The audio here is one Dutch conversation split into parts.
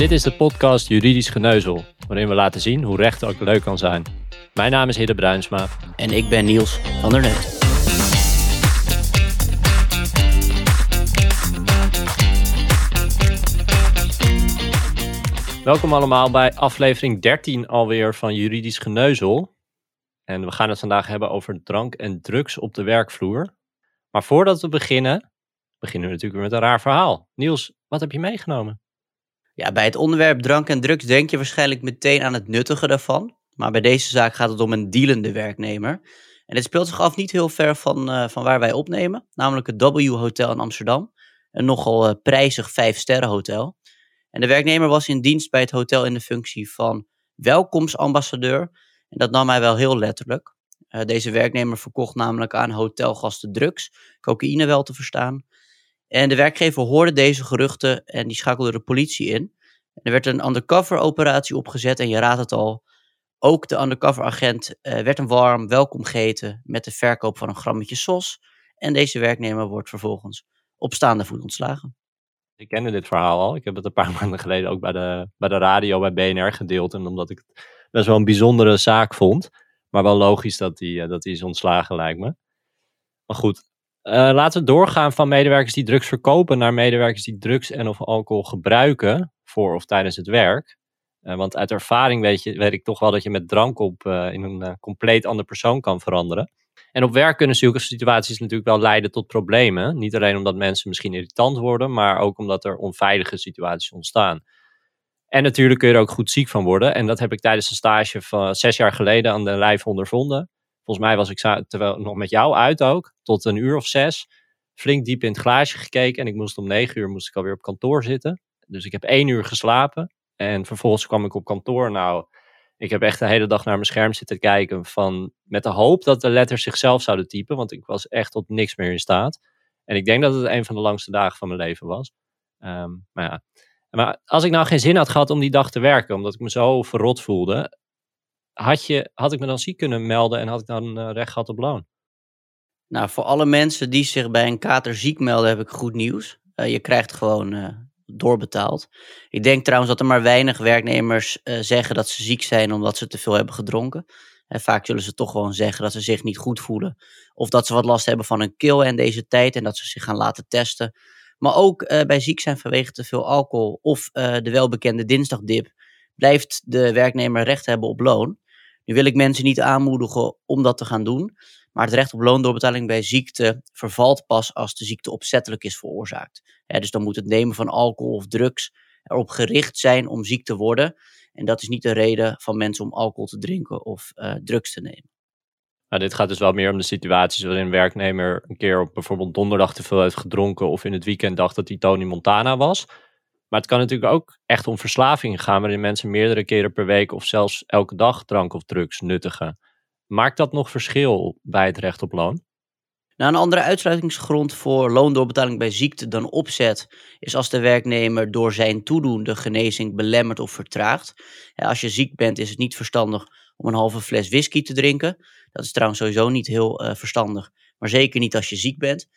Dit is de podcast Juridisch Geneuzel, waarin we laten zien hoe recht ook leuk kan zijn. Mijn naam is Hidde Bruinsma. En ik ben Niels van der Net. Welkom allemaal bij aflevering 13 alweer van Juridisch Geneuzel. En we gaan het vandaag hebben over drank en drugs op de werkvloer. Maar voordat we beginnen, beginnen we natuurlijk weer met een raar verhaal. Niels, wat heb je meegenomen? Ja, bij het onderwerp drank en drugs denk je waarschijnlijk meteen aan het nuttige daarvan. Maar bij deze zaak gaat het om een dealende werknemer. En dit speelt zich af niet heel ver van, uh, van waar wij opnemen, namelijk het W Hotel in Amsterdam. Een nogal uh, prijzig vijf-sterren hotel. En de werknemer was in dienst bij het hotel in de functie van welkomstambassadeur. En dat nam hij wel heel letterlijk. Uh, deze werknemer verkocht namelijk aan hotelgasten drugs, cocaïne wel te verstaan. En de werkgever hoorde deze geruchten en die schakelde de politie in. Er werd een undercover operatie opgezet en je raadt het al. Ook de undercover agent uh, werd een warm welkom geheten met de verkoop van een grammetje sos. En deze werknemer wordt vervolgens op staande voet ontslagen. Ik kende dit verhaal al. Ik heb het een paar maanden geleden ook bij de, bij de radio bij BNR gedeeld. En omdat ik het best wel een bijzondere zaak vond. Maar wel logisch dat hij dat die is ontslagen, lijkt me. Maar goed, laten we doorgaan van medewerkers die drugs verkopen naar medewerkers die drugs en of alcohol gebruiken voor of tijdens het werk. Uh, want uit ervaring weet, je, weet ik toch wel dat je met drank op uh, in een compleet ander persoon kan veranderen. En op werk kunnen zulke situaties natuurlijk wel leiden tot problemen. Niet alleen omdat mensen misschien irritant worden, maar ook omdat er onveilige situaties ontstaan. En natuurlijk kun je er ook goed ziek van worden. En dat heb ik tijdens een stage van zes jaar geleden aan de lijf ondervonden. Volgens mij was ik terwijl nog met jou uit ook, tot een uur of zes, flink diep in het glaasje gekeken. En ik moest om negen uur moest ik alweer op kantoor zitten. Dus ik heb één uur geslapen. En vervolgens kwam ik op kantoor. Nou, ik heb echt de hele dag naar mijn scherm zitten kijken. Van, met de hoop dat de letters zichzelf zouden typen. Want ik was echt tot niks meer in staat. En ik denk dat het een van de langste dagen van mijn leven was. Um, maar ja. Maar als ik nou geen zin had gehad om die dag te werken, omdat ik me zo verrot voelde, had, je, had ik me dan ziek kunnen melden en had ik dan uh, recht gehad op loon? Nou, voor alle mensen die zich bij een kater ziek melden, heb ik goed nieuws. Uh, je krijgt gewoon uh, doorbetaald. Ik denk trouwens dat er maar weinig werknemers zeggen dat ze ziek zijn omdat ze te veel hebben gedronken. En vaak zullen ze toch gewoon zeggen dat ze zich niet goed voelen. Of dat ze wat last hebben van hun keel in deze tijd en dat ze zich gaan laten testen. Maar ook bij ziek zijn vanwege te veel alcohol of de welbekende dinsdagdip blijft de werknemer recht hebben op loon. Nu wil ik mensen niet aanmoedigen om dat te gaan doen, maar het recht op loondoorbetaling bij ziekte vervalt pas als de ziekte opzettelijk is veroorzaakt. dus dan moet het nemen van alcohol of drugs erop gericht zijn om ziek te worden. En dat is niet de reden van mensen om alcohol te drinken of uh, drugs te nemen. Nou, dit gaat dus wel meer om de situaties waarin een werknemer een keer op bijvoorbeeld donderdag te veel heeft gedronken of in het weekend dacht dat hij Tony Montana was. Maar het kan natuurlijk ook echt om verslaving gaan, waarin mensen meerdere keren per week of zelfs elke dag drank of drugs nuttigen. Maakt dat nog verschil bij het recht op loon? Nou, een andere uitsluitingsgrond voor loondoorbetaling bij ziekte dan opzet is als de werknemer door zijn toedoen de genezing belemmert of vertraagt. als je ziek bent is het niet verstandig om een halve fles whisky te drinken. Dat is trouwens sowieso niet heel uh, verstandig, maar zeker niet als je ziek bent.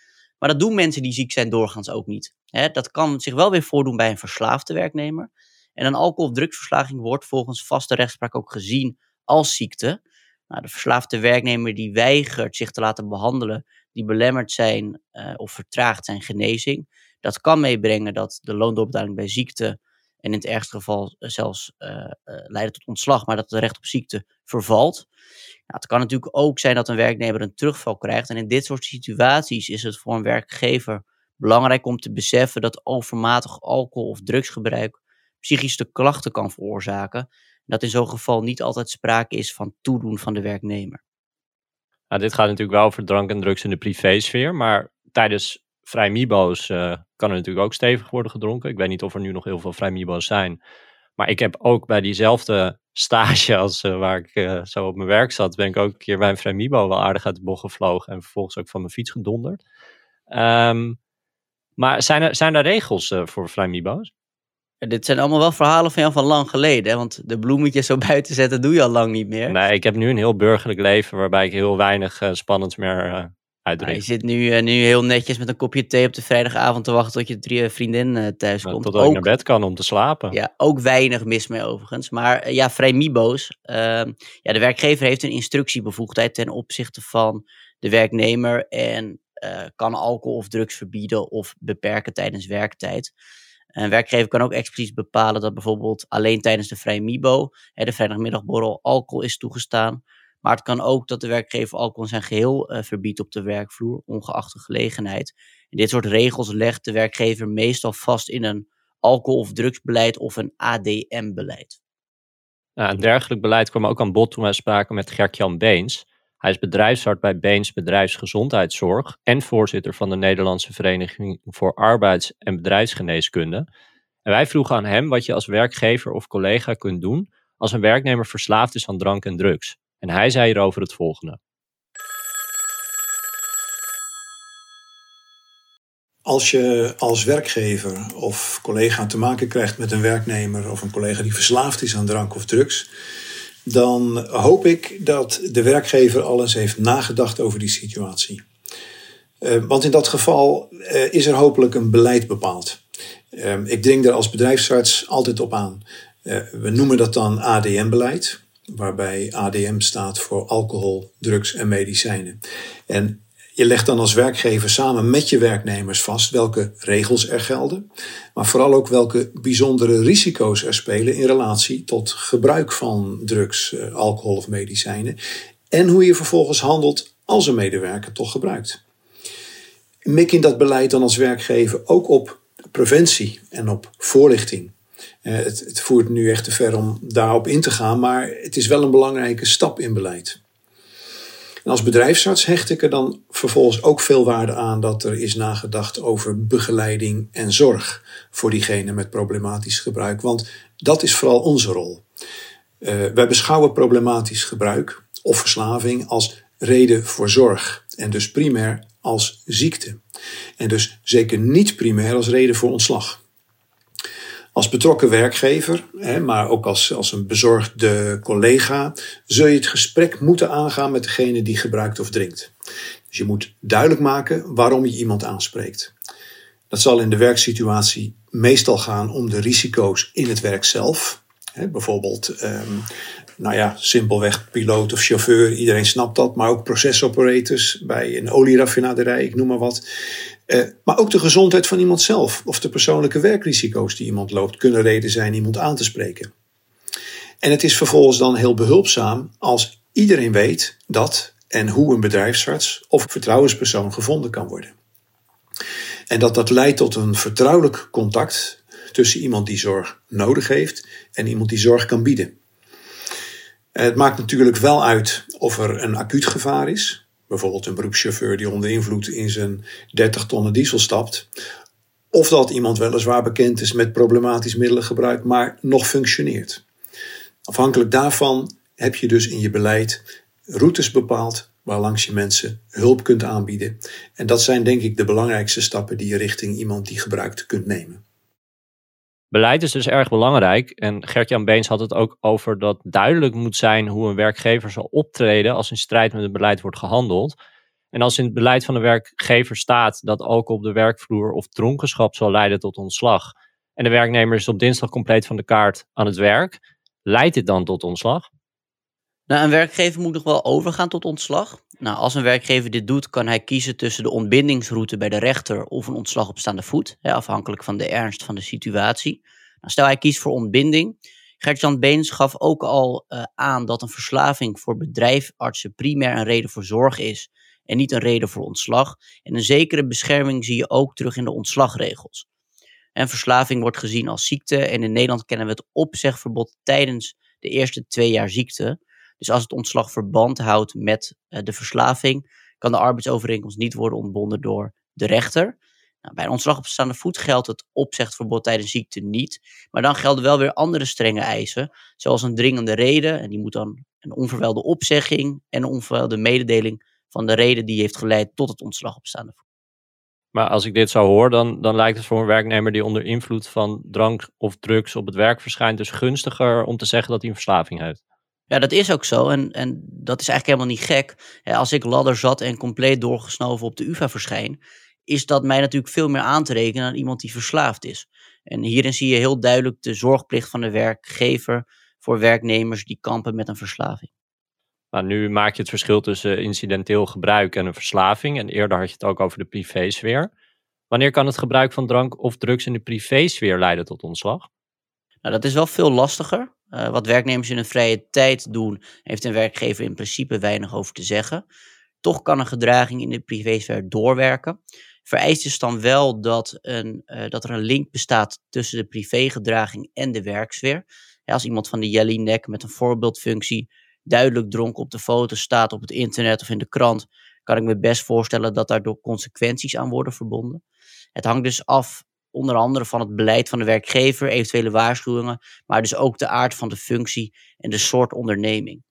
Maar dat doen mensen die ziek zijn doorgaans ook niet. dat kan zich wel weer voordoen bij een verslaafde werknemer. En een alcohol- of drugsverslaving wordt volgens vaste rechtspraak ook gezien als ziekte. Nou, de verslaafde werknemer die weigert zich te laten behandelen, die belemmerd zijn uh, of vertraagt zijn genezing, dat kan meebrengen dat de loondoorbetaling bij ziekte en in het ergste geval zelfs uh, uh, leiden tot ontslag, maar dat het recht op ziekte vervalt. Nou, het kan natuurlijk ook zijn dat een werknemer een terugval krijgt. En in dit soort situaties is het voor een werkgever belangrijk om te beseffen dat overmatig alcohol- of drugsgebruik psychische klachten kan veroorzaken. En dat in zo'n geval niet altijd sprake is van toedoen van de werknemer. Nou, dit gaat natuurlijk wel over drank en drugs in de privésfeer, maar tijdens vrijmibo's uh, kan er natuurlijk ook stevig worden gedronken. Ik weet niet of er nu nog heel veel vrijmibo's zijn. Maar ik heb ook bij diezelfde stage als uh, waar ik uh, zo op mijn werk zat, ben ik ook een keer bij een vrijmibo wel aardig uit de bocht gevlogen en vervolgens ook van mijn fiets gedonderd. Um, maar zijn er, zijn er regels voor vrijmibo's? dit zijn allemaal wel verhalen van jou van lang geleden. Hè? Want de bloemetjes zo buiten zetten doe je al lang niet meer. Nee, ik heb nu een heel burgerlijk leven waarbij ik heel weinig spannends meer je zit nu, nu heel netjes met een kopje thee op de vrijdagavond te wachten tot je drie vriendin thuis komt. Totdat ook, naar bed kan om te slapen. Ja, ook weinig mis mee overigens. Maar ja, vrij mibo's. Ehm, ja, de werkgever heeft een instructiebevoegdheid ten opzichte van de werknemer en kan alcohol of drugs verbieden of beperken tijdens werktijd. Een werkgever kan ook expliciet bepalen dat bijvoorbeeld alleen tijdens de vrije MIBO, hè, de vrijdagmiddagborrel, alcohol is toegestaan. Maar het kan ook dat de werkgever alcohol in zijn geheel uh, verbiedt op de werkvloer, ongeacht de gelegenheid. En dit soort regels legt de werkgever meestal vast in een alcohol- of drugsbeleid of een ADM-beleid. Nou, een dergelijk beleid kwam ook aan bod toen wij spraken met Gert-Jan Beens. Hij is bedrijfsarts bij Beens Bedrijfsgezondheidszorg en voorzitter van de Nederlandse Vereniging voor Arbeids- en Bedrijfsgeneeskunde. En wij vroegen aan hem wat je als werkgever of collega kunt doen als een werknemer verslaafd is aan drank en drugs. En hij zei hierover het volgende. Als je als werkgever of collega te maken krijgt met een werknemer of een collega die verslaafd is aan drank of drugs, dan hoop ik dat de werkgever al eens heeft nagedacht over die situatie. Uh, want in dat geval uh, is er hopelijk een beleid bepaald. Uh, ik dring er als bedrijfsarts altijd op aan. we noemen dat dan ADM-beleid, waarbij ADM staat voor alcohol, drugs en medicijnen. En je legt dan als werkgever samen met je werknemers vast welke regels er gelden, maar vooral ook welke bijzondere risico's er spelen in relatie tot gebruik van drugs, eh, alcohol of medicijnen en hoe je vervolgens handelt als een medewerker toch gebruikt. Mik in dat beleid dan als werkgever ook op preventie en op voorlichting. Eh, het, het voert nu echt te ver om daarop in te gaan, maar het is wel een belangrijke stap in beleid. En als bedrijfsarts hecht ik er dan vervolgens ook veel waarde aan dat er is nagedacht over begeleiding en zorg voor diegene met problematisch gebruik. Want dat is vooral onze rol. Uh, wij beschouwen problematisch gebruik of verslaving als reden voor zorg en dus primair als ziekte. En dus zeker niet primair als reden voor ontslag. Als betrokken werkgever, maar ook als, als een bezorgde collega, zul je het gesprek moeten aangaan met degene die gebruikt of drinkt. Dus je moet duidelijk maken waarom je iemand aanspreekt. Dat zal in de werksituatie meestal gaan om de risico's in het werk zelf. bijvoorbeeld, um, nou ja, simpelweg piloot of chauffeur, iedereen snapt dat, maar ook procesoperators bij een olieraffinaderij, ik noem maar wat. Uh, maar ook de gezondheid van iemand zelf of de persoonlijke werkrisico's die iemand loopt kunnen reden zijn iemand aan te spreken. En het is vervolgens dan heel behulpzaam als iedereen weet dat en hoe een bedrijfsarts of vertrouwenspersoon gevonden kan worden. En dat dat leidt tot een vertrouwelijk contact tussen iemand die zorg nodig heeft en iemand die zorg kan bieden. Het maakt natuurlijk wel uit of er een acuut gevaar is, bijvoorbeeld een beroepschauffeur die onder invloed in zijn 30 tonnen diesel stapt. Of dat iemand weliswaar bekend is met problematisch middelengebruik, maar nog functioneert. Afhankelijk daarvan heb je dus in je beleid routes bepaald waarlangs je mensen hulp kunt aanbieden. En dat zijn denk ik de belangrijkste stappen die je richting iemand die gebruikt kunt nemen. Beleid is dus erg belangrijk. En Gert-Jan Beens had het ook over dat duidelijk moet zijn hoe een werkgever zal optreden als in strijd met het beleid wordt gehandeld. En als in het beleid van de werkgever staat dat alcohol op de werkvloer of dronkenschap zal leiden tot ontslag. En de werknemer is op dinsdag compleet van de kaart aan het werk. Leidt dit dan tot ontslag? Nou, een werkgever moet nog wel overgaan tot ontslag. Nou, als een werkgever dit doet, kan hij kiezen tussen de ontbindingsroute bij de rechter of een ontslag op staande voet, hè, afhankelijk van de ernst van de situatie. Nou, stel hij kiest voor ontbinding. Gert-Jan Beens gaf ook al uh, aan dat een verslaving voor bedrijfartsen primair een reden voor zorg is en niet een reden voor ontslag. En een zekere bescherming zie je ook terug in de ontslagregels. En verslaving wordt gezien als ziekte en in Nederland kennen we het opzegverbod tijdens de eerste twee jaar ziekte. Dus als het ontslag verband houdt met uh, de verslaving, kan de arbeidsovereenkomst niet worden ontbonden door de rechter. Nou, bij een ontslag op staande voet geldt het opzegverbod tijdens ziekte niet. Maar dan gelden wel weer andere strenge eisen, zoals een dringende reden. En die moet dan een onverwijlde opzegging en een onverwijlde mededeling van de reden die heeft geleid tot het ontslag op staande voet. Maar als ik dit zo hoor, dan, dan lijkt het voor een werknemer die onder invloed van drank of drugs op het werk verschijnt, dus gunstiger om te zeggen dat hij een verslaving heeft. Ja, dat is ook zo. En, en dat is eigenlijk helemaal niet gek. Als ik ladder zat en compleet doorgesnoven op de UvA verschijn, is dat mij natuurlijk veel meer aan te rekenen aan iemand die verslaafd is. En hierin zie je heel duidelijk de zorgplicht van de werkgever voor werknemers die kampen met een verslaving. Maar nu maak je het verschil tussen incidenteel gebruik en een verslaving. En eerder had je het ook over de privésfeer. Wanneer kan het gebruik van drank of drugs in de privésfeer leiden tot ontslag? Nou, dat is wel veel lastiger. Uh, wat werknemers in hun vrije tijd doen, heeft een werkgever in principe weinig over te zeggen. Toch kan een gedraging in de privésfeer doorwerken. Vereist is dan wel dat, een, uh, dat er een link bestaat tussen de privégedraging en de werksfeer. Als iemand van de Jelly-nek met een voorbeeldfunctie duidelijk dronken op de foto staat op het internet of in de krant, kan ik me best voorstellen dat daardoor consequenties aan worden verbonden. Het hangt dus af onder andere van het beleid van de werkgever, eventuele waarschuwingen, maar dus ook de aard van de functie en de soort onderneming.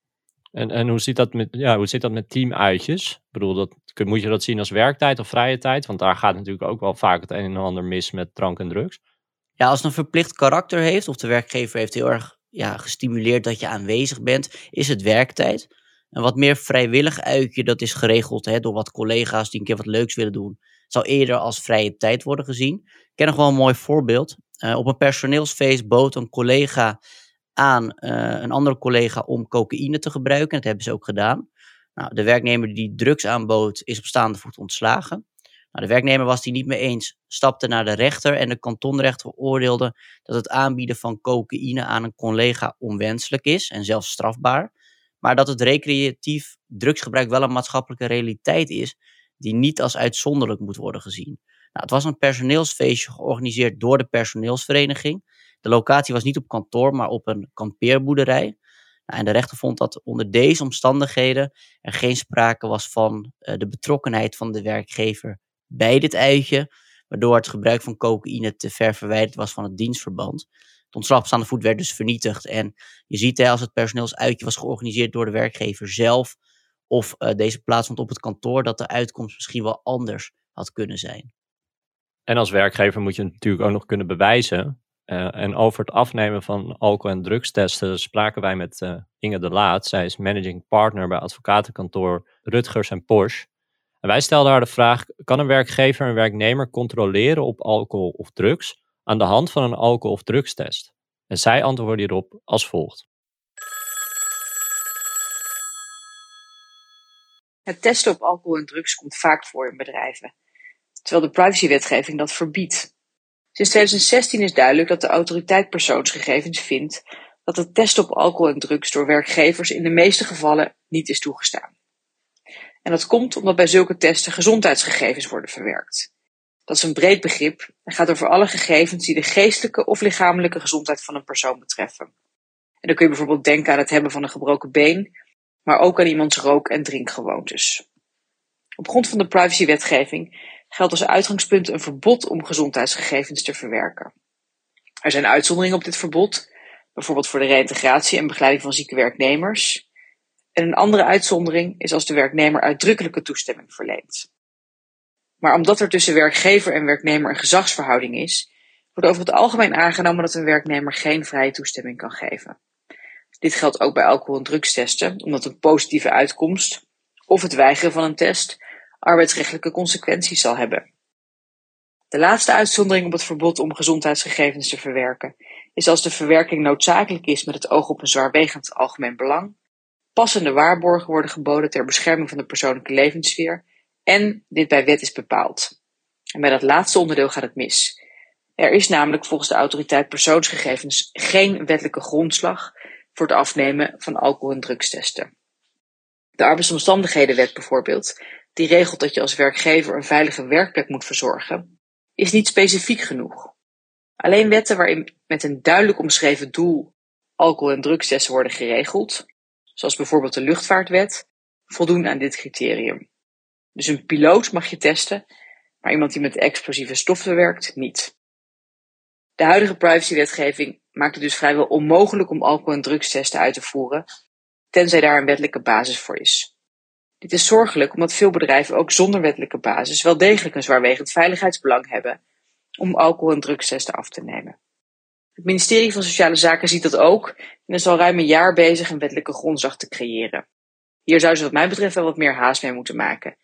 En, en hoe, zit dat met, ja, hoe zit dat met teamuitjes? Ik bedoel, dat, moet je dat zien als werktijd of vrije tijd? Want daar gaat natuurlijk ook wel vaak het een en ander mis met drank en drugs. Ja, als het een verplicht karakter heeft, of de werkgever heeft heel erg ja, gestimuleerd dat je aanwezig bent, is het werktijd. Een wat meer vrijwillig uitje, dat is geregeld hè, door wat collega's die een keer wat leuks willen doen, zal eerder als vrije tijd worden gezien. Ik ken nog wel een mooi voorbeeld. Uh, op een personeelsfeest bood een collega aan uh, een andere collega om cocaïne te gebruiken. Dat hebben ze ook gedaan. Nou, de werknemer die drugs aanbood is op staande voet ontslagen. Nou, de werknemer was die niet mee eens, stapte naar de rechter en de kantonrechter oordeelde dat het aanbieden van cocaïne aan een collega onwenselijk is en zelfs strafbaar, maar dat het recreatief drugsgebruik wel een maatschappelijke realiteit is die niet als uitzonderlijk moet worden gezien. Nou, het was een personeelsfeestje georganiseerd door de personeelsvereniging. De locatie was niet op kantoor, maar op een kampeerboerderij. Nou, en de rechter vond dat onder deze omstandigheden er geen sprake was van uh, de betrokkenheid van de werkgever bij dit uitje, waardoor het gebruik van cocaïne te ver verwijderd was van het dienstverband. Het ontslag op voet werd dus vernietigd. En je ziet hè, als het personeelsuitje was georganiseerd door de werkgever zelf, of uh, deze plaatsvond op het kantoor, dat de uitkomst misschien wel anders had kunnen zijn. En als werkgever moet je natuurlijk ook nog kunnen bewijzen. Uh, en over het afnemen van alcohol- en drugstesten spraken wij met uh, Inge de Laat. Zij is managing partner bij advocatenkantoor Rutgers en Porsche. En wij stelden haar de vraag: kan een werkgever een werknemer controleren op alcohol of drugs aan de hand van een alcohol- of drugstest? En zij antwoordde hierop als volgt. Het testen op alcohol en drugs komt vaak voor in bedrijven, terwijl de privacywetgeving dat verbiedt. Sinds 2016 is duidelijk dat de autoriteit persoonsgegevens vindt dat het testen op alcohol en drugs door werkgevers in de meeste gevallen niet is toegestaan. En dat komt omdat bij zulke testen gezondheidsgegevens worden verwerkt. Dat is een breed begrip en gaat over alle gegevens die de geestelijke of lichamelijke gezondheid van een persoon betreffen. En dan kun je bijvoorbeeld denken aan het hebben van een gebroken been, maar ook aan iemands rook- en drinkgewoontes. Op grond van de privacywetgeving geldt als uitgangspunt een verbod om gezondheidsgegevens te verwerken. Er zijn uitzonderingen op dit verbod, bijvoorbeeld voor de reïntegratie en begeleiding van zieke werknemers, en een andere uitzondering is als de werknemer uitdrukkelijke toestemming verleent. Maar omdat er tussen werkgever en werknemer een gezagsverhouding is, wordt over het algemeen aangenomen dat een werknemer geen vrije toestemming kan geven. Dit geldt ook bij alcohol- en drugstesten, omdat een positieve uitkomst of het weigeren van een test arbeidsrechtelijke consequenties zal hebben. De laatste uitzondering op het verbod om gezondheidsgegevens te verwerken is als de verwerking noodzakelijk is met het oog op een zwaarwegend algemeen belang passende waarborgen worden geboden ter bescherming van de persoonlijke levenssfeer en dit bij wet is bepaald. En bij dat laatste onderdeel gaat het mis. Er is namelijk volgens de autoriteit persoonsgegevens geen wettelijke grondslag voor het afnemen van alcohol- en drugstesten. De arbeidsomstandighedenwet bijvoorbeeld, die regelt dat je als werkgever een veilige werkplek moet verzorgen, is niet specifiek genoeg. Alleen wetten waarin met een duidelijk omschreven doel alcohol- en drugstesten worden geregeld, zoals bijvoorbeeld de luchtvaartwet, voldoen aan dit criterium. Dus een piloot mag je testen, maar iemand die met explosieve stoffen werkt niet. De huidige privacywetgeving maakt het dus vrijwel onmogelijk om alcohol- en drugstesten uit te voeren, tenzij daar een wettelijke basis voor is. Dit is zorgelijk omdat veel bedrijven ook zonder wettelijke basis wel degelijk een zwaarwegend veiligheidsbelang hebben om alcohol- en drugstesten af te nemen. Het ministerie van Sociale Zaken ziet dat ook en is al ruim een jaar bezig een wettelijke grondslag te creëren. Hier zou ze wat mij betreft wel wat meer haast mee moeten maken.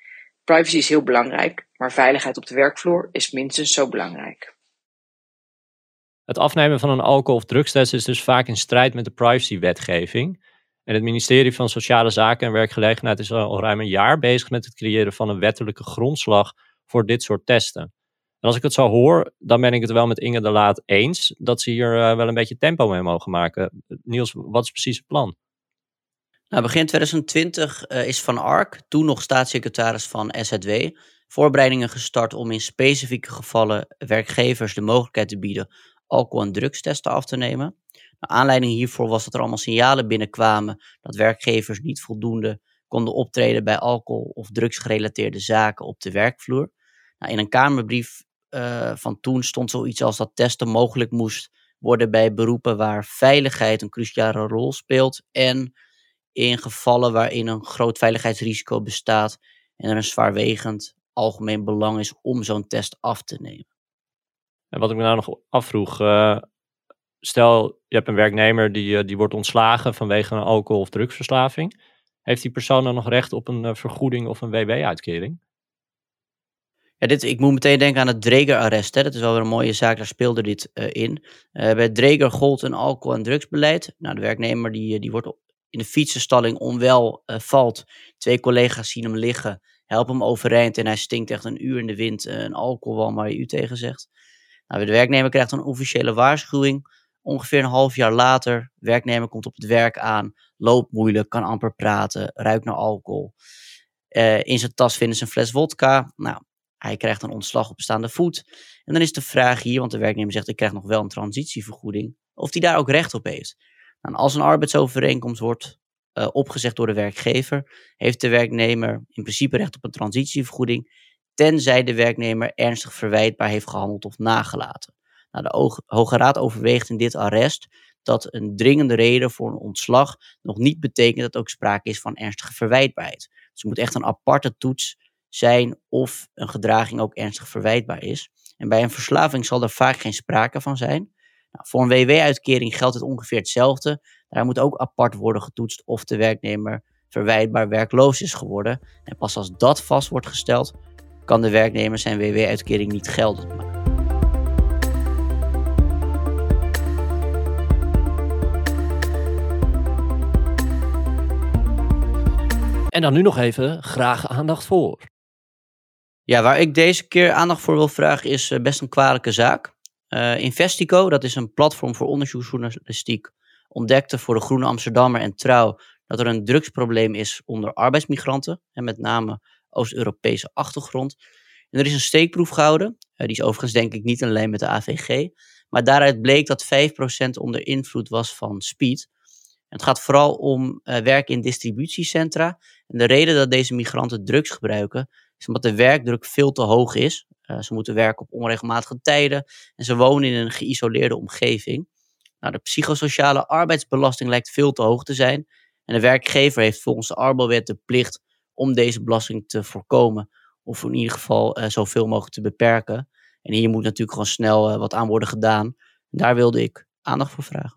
Privacy is heel belangrijk, maar veiligheid op de werkvloer is minstens zo belangrijk. Het afnemen van een alcohol- of drugstest is dus vaak in strijd met de privacywetgeving. En het ministerie van Sociale Zaken en Werkgelegenheid is al ruim een jaar bezig met het creëren van een wettelijke grondslag voor dit soort testen. En als ik het zo hoor, dan ben ik het wel met Inge de Laat eens dat ze hier uh, wel een beetje tempo mee mogen maken. Niels, wat is precies het plan? Nou, begin 2020 uh, is Van Ark, toen nog staatssecretaris van SZW, voorbereidingen gestart om in specifieke gevallen werkgevers de mogelijkheid te bieden alcohol- en drugstesten af te nemen. De aanleiding hiervoor was dat er allemaal signalen binnenkwamen dat werkgevers niet voldoende konden optreden bij alcohol- of drugsgerelateerde zaken op de werkvloer. Nou, in een Kamerbrief uh, van toen stond zoiets als dat testen mogelijk moest worden bij beroepen waar veiligheid een cruciale rol speelt en in gevallen waarin een groot veiligheidsrisico bestaat en er een zwaarwegend algemeen belang is om zo'n test af te nemen. En wat ik me nou nog afvroeg, uh, stel je hebt een werknemer die, uh, die wordt ontslagen vanwege een alcohol- of drugsverslaving. Heeft die persoon dan nog recht op een uh, vergoeding of een WW-uitkering? Ja, dit, ik moet meteen denken aan het Dreger-arrest. Dat is wel weer een mooie zaak, daar speelde dit in. bij Dreger gold een alcohol- en drugsbeleid. Nou, de werknemer die, die wordt in de fietsenstalling onwel valt. Twee collega's zien hem liggen, helpen hem overeind en hij stinkt echt een uur in de wind. een alcoholwalm waar je u tegen zegt. Nou, de werknemer krijgt een officiële waarschuwing. Ongeveer een half jaar later, werknemer komt op het werk aan, loopt moeilijk, kan amper praten, ruikt naar alcohol. Uh, in zijn tas vinden ze een fles wodka. Nou, hij krijgt een ontslag op staande voet. En dan is de vraag hier, want de werknemer zegt ik krijg nog wel een transitievergoeding, of hij daar ook recht op heeft. Nou, als een arbeidsovereenkomst wordt uh, opgezegd door de werkgever, heeft de werknemer in principe recht op een transitievergoeding tenzij de werknemer ernstig verwijtbaar heeft gehandeld of nagelaten. Nou, de Hoge Raad overweegt in dit arrest dat een dringende reden voor een ontslag nog niet betekent dat ook sprake is van ernstige verwijtbaarheid. Dus er moet echt een aparte toets zijn of een gedraging ook ernstig verwijtbaar is. En bij een verslaving zal er vaak geen sprake van zijn. Nou, voor een WW-uitkering geldt het ongeveer hetzelfde. Daar moet ook apart worden getoetst of de werknemer verwijtbaar werkloos is geworden. En pas als dat vast wordt gesteld, kan de werknemer zijn WW-uitkering niet geldig maken. En dan nu nog even graag aandacht voor. Ja, waar ik deze keer aandacht voor wil vragen is uh, best een kwalijke zaak. Uh, Investico, dat is een platform voor onderzoeksjournalistiek, ontdekte voor de Groene Amsterdammer en Trouw dat er een drugsprobleem is onder arbeidsmigranten. En met name Oost-Europese achtergrond. En er is een steekproef gehouden. Uh, die is overigens denk ik niet lijn met de AVG. Maar daaruit bleek dat 5% onder invloed was van speed. Het gaat vooral om uh, werk in distributiecentra. En de reden dat deze migranten drugs gebruiken, is omdat de werkdruk veel te hoog is. Uh, ze moeten werken op onregelmatige tijden en ze wonen in een geïsoleerde omgeving. Nou, de psychosociale arbeidsbelasting lijkt veel te hoog te zijn. En de werkgever heeft volgens de Arbowet de plicht om deze belasting te voorkomen. Of in ieder geval uh, zoveel mogelijk te beperken. En hier moet natuurlijk gewoon snel uh, wat aan worden gedaan. En daar wilde ik aandacht voor vragen.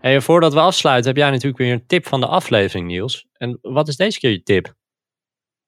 Hey, voordat we afsluiten, heb jij natuurlijk weer een tip van de aflevering, Niels. En wat is deze keer je tip?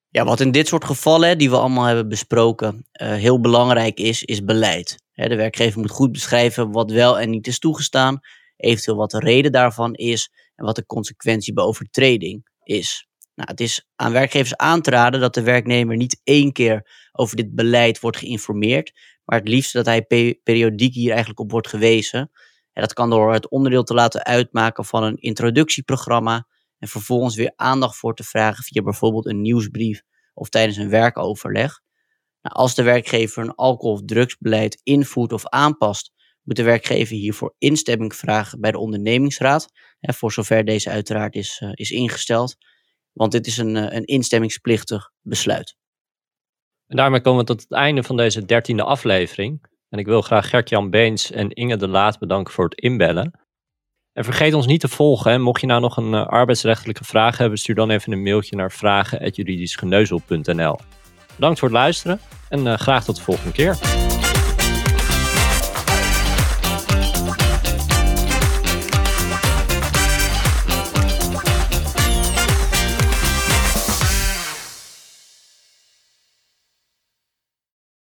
Ja, wat in dit soort gevallen, die we allemaal hebben besproken, uh, heel belangrijk is, is beleid. De werkgever moet goed beschrijven wat wel en niet is toegestaan, eventueel wat de reden daarvan is en wat de consequentie bij overtreding is. Nou, het is aan werkgevers aan te raden dat de werknemer niet één keer over dit beleid wordt geïnformeerd, maar het liefst dat hij pe periodiek hier eigenlijk op wordt gewezen. En dat kan door het onderdeel te laten uitmaken van een introductieprogramma en vervolgens weer aandacht voor te vragen via bijvoorbeeld een nieuwsbrief of tijdens een werkoverleg. Nou, als de werkgever een alcohol- of drugsbeleid invoert of aanpast, moet de werkgever hiervoor instemming vragen bij de ondernemingsraad, voor zover deze uiteraard is, uh, is ingesteld. Want dit is een, uh, een instemmingsplichtig besluit. En daarmee komen we tot het einde van deze dertiende aflevering. En ik wil graag Gert-Jan Beens en Inge de Laat bedanken voor het inbellen. En vergeet ons niet te volgen. Mocht je nou nog een uh, arbeidsrechtelijke vraag hebben, stuur dan even een mailtje naar vragen.juridischgeneuzel.nl. Bedankt voor het luisteren en graag tot de volgende keer.